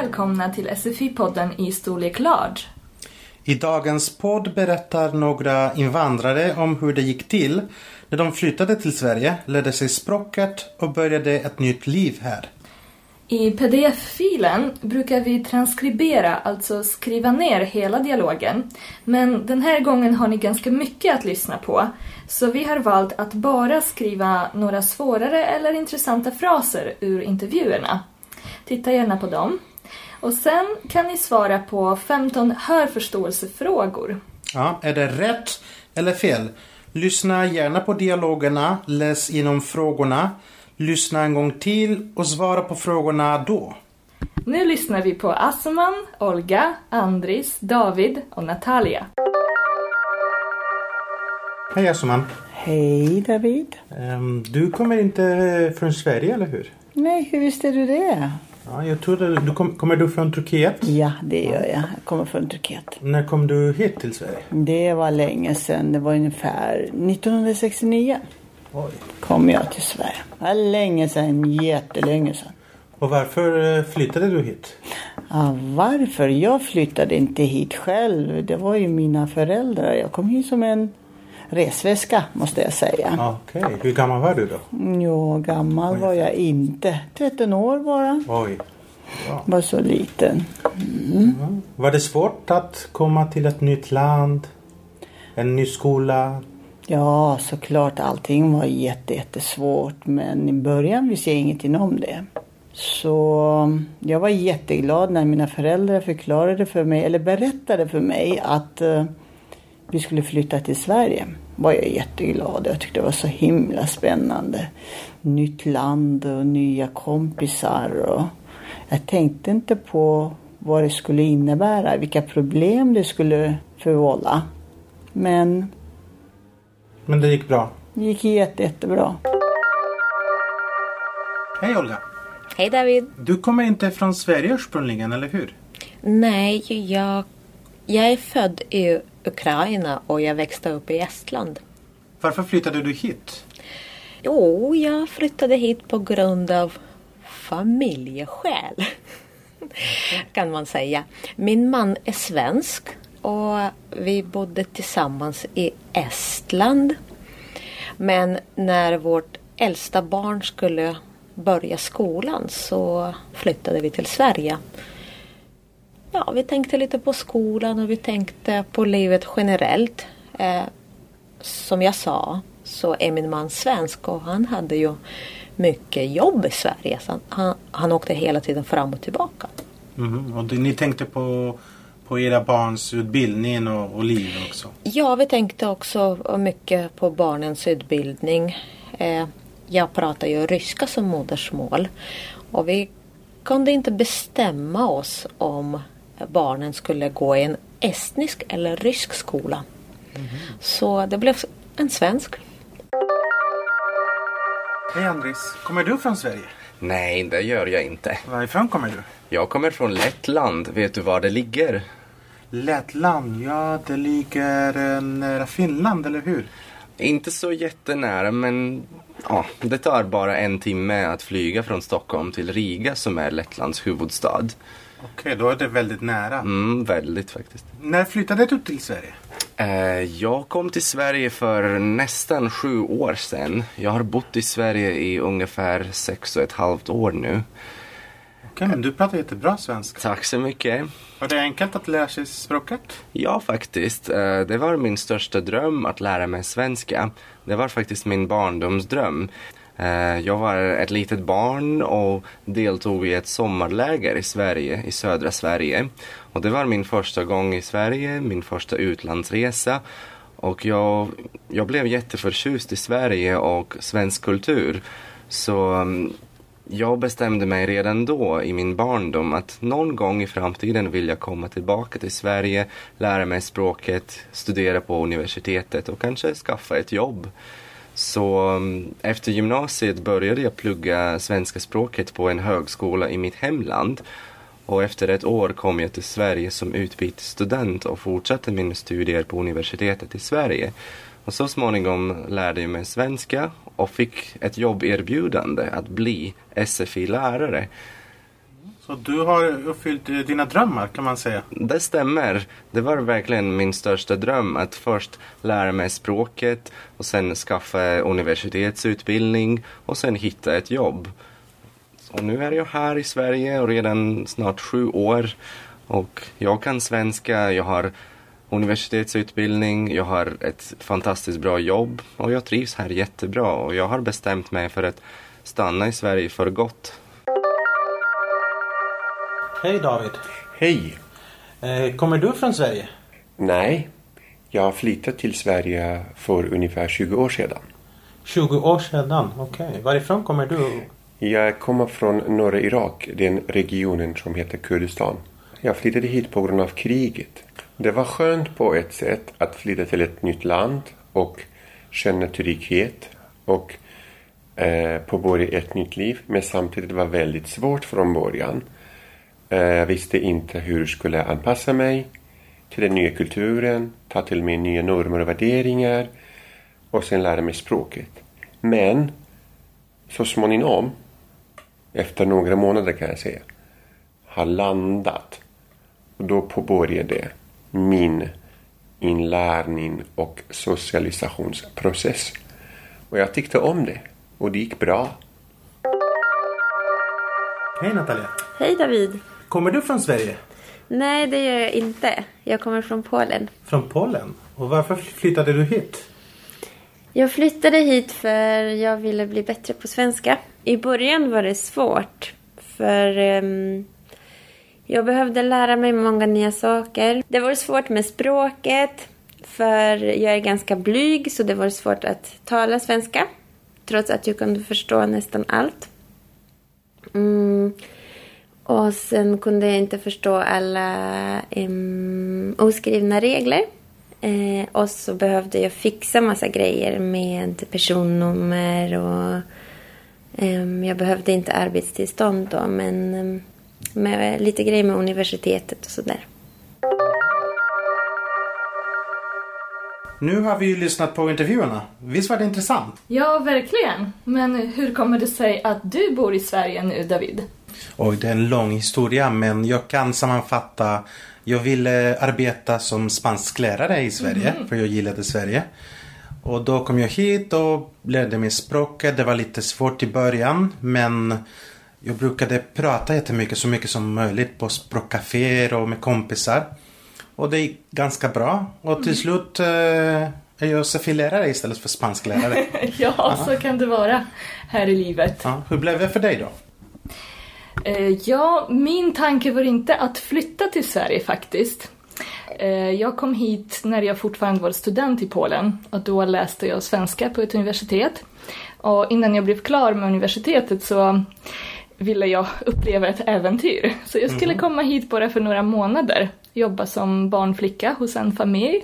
välkomna till SFI-podden i storlek large. I dagens podd berättar några invandrare om hur det gick till när de flyttade till Sverige, lärde sig språket och började ett nytt liv här. I pdf-filen brukar vi transkribera, alltså skriva ner hela dialogen. Men den här gången har ni ganska mycket att lyssna på. Så vi har valt att bara skriva några svårare eller intressanta fraser ur intervjuerna. Titta gärna på dem. Och sen kan ni svara på 15 hörförståelsefrågor. Ja, är det rätt eller fel? Lyssna gärna på dialogerna, läs igenom frågorna, lyssna en gång till och svara på frågorna då. Nu lyssnar vi på Asman, Olga, Andris, David och Natalia. Hej Asuman. Hej David. Ehm, Du kommer inte från Sverige, eller hur? Nej, hur visste du det? Ja, jag trodde du kom, kommer du från Turkiet? Ja, det gör jag. Jag kommer från Turkiet. När kom du hit till Sverige? Det var länge sedan. Det var ungefär 1969 Oj. kom jag till Sverige. Det var länge sedan, jättelänge sedan. Och varför eh, flyttade du hit? Ja, varför? Jag flyttade inte hit själv. Det var ju mina föräldrar. Jag kom hit som en resväska, måste jag säga. Okej, hur gammal var du då? Jo, gammal var jag inte. 13 år bara. Oj. Var så liten. Var det svårt att komma till ett nytt land? En ny skola? Ja, såklart. Allting var jätte, jättesvårt. Men i början visste jag ingenting om det. Så jag var jätteglad när mina föräldrar förklarade för mig, eller berättade för mig att eh, vi skulle flytta till Sverige. Var jag jätteglad. Jag tyckte det var så himla spännande. Nytt land och nya kompisar. Och jag tänkte inte på vad det skulle innebära, vilka problem det skulle förvålla. Men Men det gick bra. det gick jätte, jättebra. Hej Olga. Hej David. Du kommer inte från Sverige ursprungligen, eller hur? Nej, jag, jag är född i Ukraina och jag växte upp i Estland. Varför flyttade du hit? Jo, jag flyttade hit på grund av familjeskäl. kan man säga. Min man är svensk och vi bodde tillsammans i Estland. Men när vårt äldsta barn skulle börja skolan så flyttade vi till Sverige. Ja, vi tänkte lite på skolan och vi tänkte på livet generellt. Eh, som jag sa så är min man svensk och han hade ju mycket jobb i Sverige. Så han, han, han åkte hela tiden fram och tillbaka. Mhm, Och det, ni tänkte på, på era barns utbildning och, och liv också? Ja, vi tänkte också mycket på barnens utbildning. Eh, jag pratar ju ryska som modersmål och vi kunde inte bestämma oss om barnen skulle gå i en estnisk eller rysk skola. Så det blev en svensk. Hej Andris. Kommer du från Sverige? Nej, det gör jag inte. Varifrån kommer du? Jag kommer från Lettland. Vet du var det ligger? Lettland, ja det ligger eh, nära Finland, eller hur? Inte så jättenära, men ja, det tar bara en timme att flyga från Stockholm till Riga som är Lettlands huvudstad. Okej, då är det väldigt nära. Mm, väldigt faktiskt. När flyttade du till Sverige? Eh, jag kom till Sverige för nästan sju år sedan. Jag har bott i Sverige i ungefär sex och ett halvt år nu. Okej, men du pratar jättebra svenska. Tack så mycket. Var det enkelt att lära sig språket? Ja, faktiskt. Eh, Det var min största dröm att lära mig svenska. Det var faktiskt min barndomsdröm. Eh, jag var ett litet barn och deltog i ett sommarläger i Sverige, i södra Sverige. Och det var min första gång i Sverige, min första utlandsresa. Och jag, jag blev jätteförtjust i Sverige och svensk kultur. Så mm, jag bestämde mig redan då i min barndom att någon gång i framtiden vill jag komma tillbaka till Sverige, lära mig språket, studera på universitetet och kanske skaffa ett jobb. Så mm, efter gymnasiet började jag plugga svenska språket på en högskola i mitt hemland. Och efter ett år kom jag till Sverige som utbytesstudent och fortsatte mina studier på universitetet i Sverige. Och så småningom lärde jag mig svenska och fick ett jobberbjudande att bli SFI-lärare. Så du har uppfyllt eh, dina drömmar kan man säga. Det stämmer. Det var verkligen min största dröm att först lära mig språket och sen skaffa universitetsutbildning och sen hitta ett jobb. Och nu är jag här i Sverige och redan snart sju år och jag kan svenska, jag har universitetsutbildning, jag har ett fantastiskt bra jobb och jag trivs här jättebra och jag har bestämt mig för att stanna i Sverige för gott. Hej David. Hej! Eh, kommer du från Sverige? Nej, jag flyttade till Sverige för ungefär 20 år sedan. 20 år sedan, okej. Varifrån kommer du? Jag kommer från norra Irak, den regionen som heter Kurdistan. Jag flyttade hit på grund av kriget. Det var skönt på ett sätt att flytta till ett nytt land och känna trygghet och eh, påbörja ett nytt liv. Men samtidigt var det väldigt svårt från början. Eh, jag visste inte hur jag skulle anpassa mig till den nya kulturen, ta till mig nya normer och värderingar och sen lära mig språket. Men så småningom, efter några månader kan jag säga, har landat. Och då påbörjade min inlärning och socialisationsprocess. Och jag tyckte om det och det gick bra. Hej Natalia. Hej David! Kommer du från Sverige? Nej, det gör jag inte. Jag kommer från Polen. Från Polen? Och varför flyttade du hit? Jag flyttade hit för jag ville bli bättre på svenska. I början var det svårt. För ehm, jag behövde lära mig många nya saker. Det var svårt med språket. För jag är ganska blyg så det var svårt att tala svenska. Trots att jag kunde förstå nästan allt. Mm. Och sen kunde jag inte förstå alla um, oskrivna regler. Eh, och så behövde jag fixa massa grejer med personnummer och um, jag behövde inte arbetstillstånd då men um, med lite grejer med universitetet och sådär. Nu har vi ju lyssnat på intervjuerna. Visst var det intressant? Ja, verkligen. Men hur kommer det sig att du bor i Sverige nu, David? Oj, det är en lång historia men jag kan sammanfatta. Jag ville arbeta som spansklärare i Sverige för jag gillade Sverige. Och då kom jag hit och lärde mig språket. Det var lite svårt i början men jag brukade prata jättemycket, så mycket som möjligt på språkcaféer och med kompisar. Och det gick ganska bra. Och till slut eh, är jag sfi-lärare istället för spansklärare. ja, så kan det vara här i livet. ja, hur blev det för dig då? Eh, ja, min tanke var inte att flytta till Sverige faktiskt. Eh, jag kom hit när jag fortfarande var student i Polen och då läste jag svenska på ett universitet. Och innan jag blev klar med universitetet så ville jag uppleva ett äventyr. Så jag skulle komma hit bara för några månader, jobba som barnflicka hos en familj,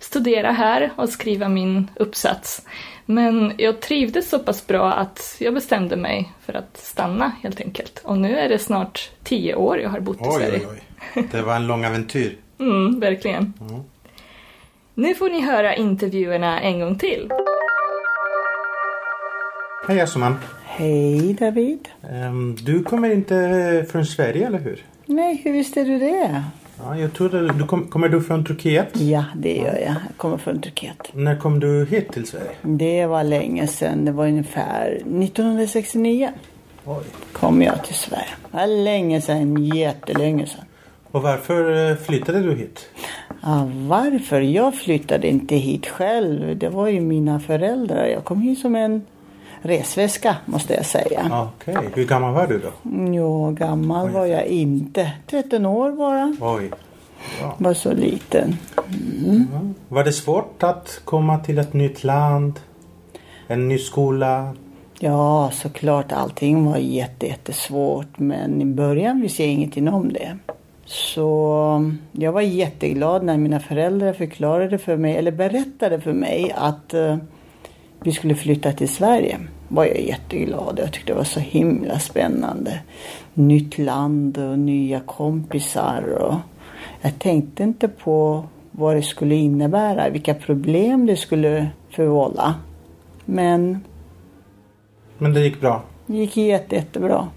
studera här och skriva min uppsats. Men jag trivdes så pass bra att jag bestämde mig för att stanna helt enkelt. Och nu är det snart tio år jag har bott i Oj, Sverige. oj, oj. Det var en lång äventyr. Mm, verkligen. Nu får ni höra intervjuerna en gång till. Hej Asuman. Hej David. Ehm, Du kommer inte från Sverige, eller hur? Nej, hur visste du det? Ja, jag trodde du kom, kommer du från Turkiet? Ja, det gör jag. Jag kommer från Turkiet. När kom du hit till Sverige? Det var länge sedan. Det var ungefär 1969 Oj. kom jag till Sverige. Det var länge sedan, jättelänge sedan. Och varför eh, flyttade du hit? Ja, varför? Jag flyttade inte hit själv. Det var ju mina föräldrar. Jag kom hit som en resväska måste jag säga. Okej, hur gammal var du då? Jo, gammal var jag inte. 13 år bara. Oj. Var så liten. Var det svårt att komma till ett nytt land? En ny skola? Ja, såklart allting var jätte, jättesvårt. Men i början visste jag ingenting om det. Så jag var jätteglad när mina föräldrar förklarade för mig, eller berättade för mig att eh, vi skulle flytta till Sverige. Var jag jätteglad. Jag tyckte det var så himla spännande. Nytt land och nya kompisar. Och jag tänkte inte på vad det skulle innebära, vilka problem det skulle förvålla. Men Men det gick bra. det gick jätte, jättebra.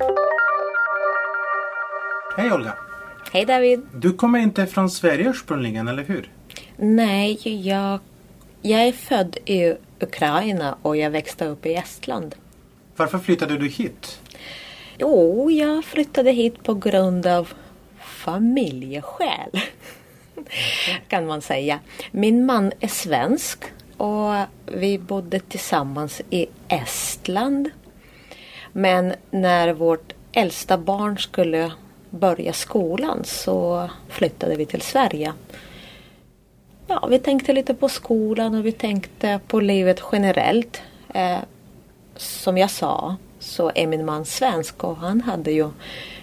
Hej Olga! Hej David! Du kommer inte från Sverige ursprungligen, eller hur? Nej, jag, jag är född i Ukraina och jag växte upp i Estland. Varför flyttade du hit? Jo, jag flyttade hit på grund av familjeskäl. kan man säga. Min man är svensk och vi bodde tillsammans i Estland. Men när vårt äldsta barn skulle börja skolan så flyttade vi till Sverige. Ja, vi tänkte lite på skolan och vi tänkte på livet generellt. Eh, som jag sa så är min man svensk och han hade ju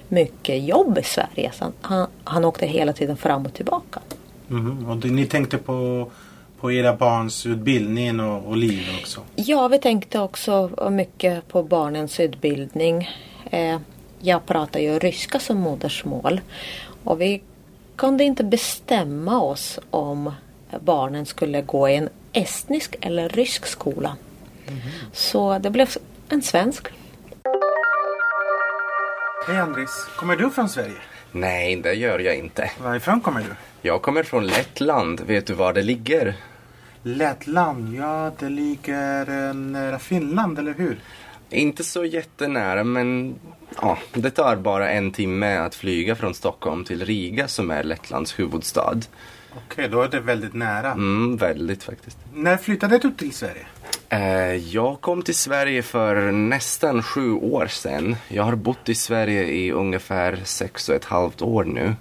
mycket jobb i Sverige. Så han, han, han åkte hela tiden fram och tillbaka. Mhm, Och ni tänkte på, på era barns utbildning och, och liv också? Ja, vi tänkte också mycket på barnens utbildning. Eh, jag pratar ju ryska som modersmål och vi kunde inte bestämma oss om barnen skulle gå i en estnisk eller rysk skola. Så det blev en svensk. Hej Andris! Kommer du från Sverige? Nej, det gör jag inte. Varifrån kommer du? Jag kommer från Lettland. Vet du var det ligger? Lettland, ja det ligger eh, nära Finland, eller hur? Inte så jättenära, men ja, det tar bara en timme att flyga från Stockholm till Riga som är Lettlands huvudstad. Okej, då är det väldigt nära. Mm, väldigt faktiskt. När flyttade du till Sverige? Eh, Jag kom till Sverige för nästan sju år sedan. Jag har bott i Sverige i ungefär sex och ett halvt år nu.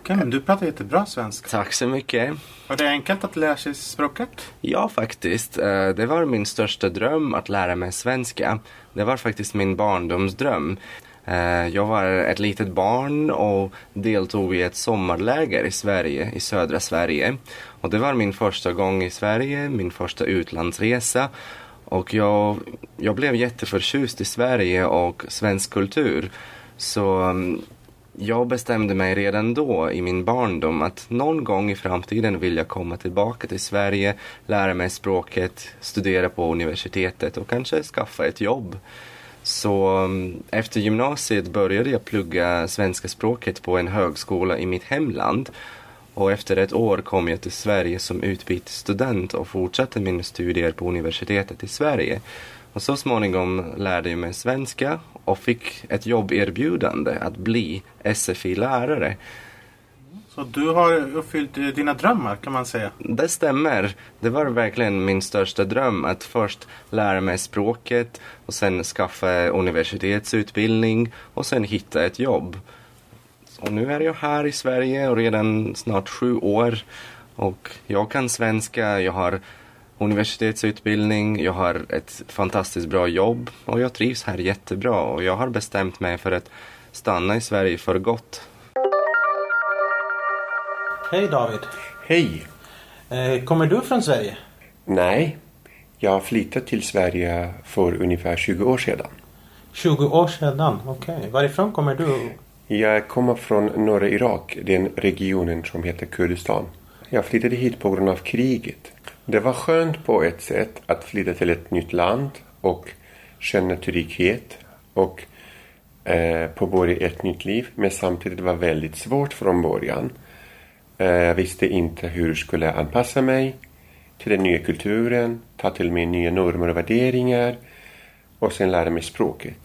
Okej, men du pratar jättebra svenska. Tack så mycket. Var det enkelt att lära sig språket? Ja, faktiskt. Eh, Det var min största dröm att lära mig svenska. Det var faktiskt min barndomsdröm. Eh, jag var ett litet barn och deltog i ett sommarläger i Sverige, i södra Sverige. Och det var min första gång i Sverige, min första utlandsresa. Och jag, jag blev jätteförtjust i Sverige och svensk kultur. Så mm, jag bestämde mig redan då i min barndom att någon gång i framtiden vill jag komma tillbaka till Sverige, lära mig språket, studera på universitetet och kanske skaffa ett jobb. Så mm, efter gymnasiet började jag plugga svenska språket på en högskola i mitt hemland. Och efter ett år kom jag till Sverige som utbytesstudent och fortsatte mina studier på universitetet i Sverige. Och så småningom lärde jag mig svenska och fick ett jobberbjudande att bli SFI-lärare. Så du har uppfyllt eh, dina drömmar kan man säga. Det stämmer. Det var verkligen min största dröm att först lära mig språket och sen skaffa universitetsutbildning och sen hitta ett jobb. Och nu är jag här i Sverige och redan snart sju år och jag kan svenska, jag har universitetsutbildning, jag har ett fantastiskt bra jobb och jag trivs här jättebra och jag har bestämt mig för att stanna i Sverige för gott. Hej David! Hej! Eh, kommer du från Sverige? Nej, jag flyttade till Sverige för ungefär 20 år sedan. 20 år sedan, okej. Varifrån kommer du? Jag kommer från norra Irak, den regionen som heter Kurdistan. Jag flyttade hit på grund av kriget. Det var skönt på ett sätt att flytta till ett nytt land och känna trygghet och eh, påbörja ett nytt liv. Men samtidigt var det väldigt svårt från början. Eh, jag visste inte hur jag skulle anpassa mig till den nya kulturen, ta till mig nya normer och värderingar och sen lära mig språket.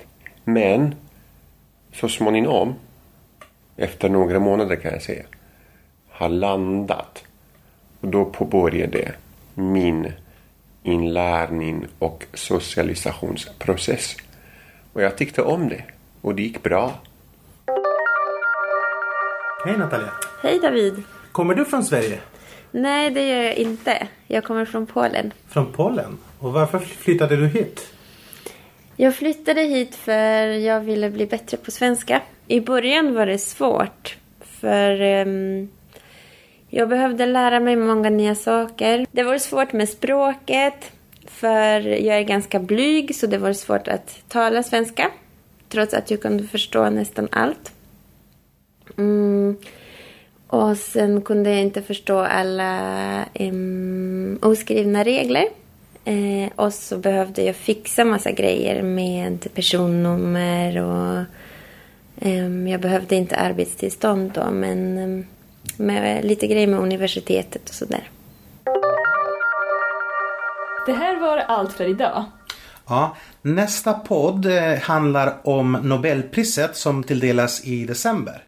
Men så småningom, efter några månader kan jag säga, har landat. Och då påbörjade min inlärning och socialisationsprocess. Och jag tyckte om det och det gick bra. Hej Natalia! Hej David! Kommer du från Sverige? Nej, det gör jag inte. Jag kommer från Polen. Från Polen? Och varför flyttade du hit? Jag flyttade hit för jag ville bli bättre på svenska. I början var det svårt. För ehm, jag behövde lära mig många nya saker. Det var svårt med språket. För jag är ganska blyg så det var svårt att tala svenska. Trots att jag kunde förstå nästan allt. Mm. Och sen kunde jag inte förstå alla um, oskrivna regler. Eh, och så behövde jag fixa massa grejer med personnummer och Ehm, Jag behövde inte arbetstillstånd då, men ehm, med lite grejer med universitetet och sådär. Det här var allt för idag. Ja, nästa podd eh, handlar om Nobelpriset som tilldelas i december.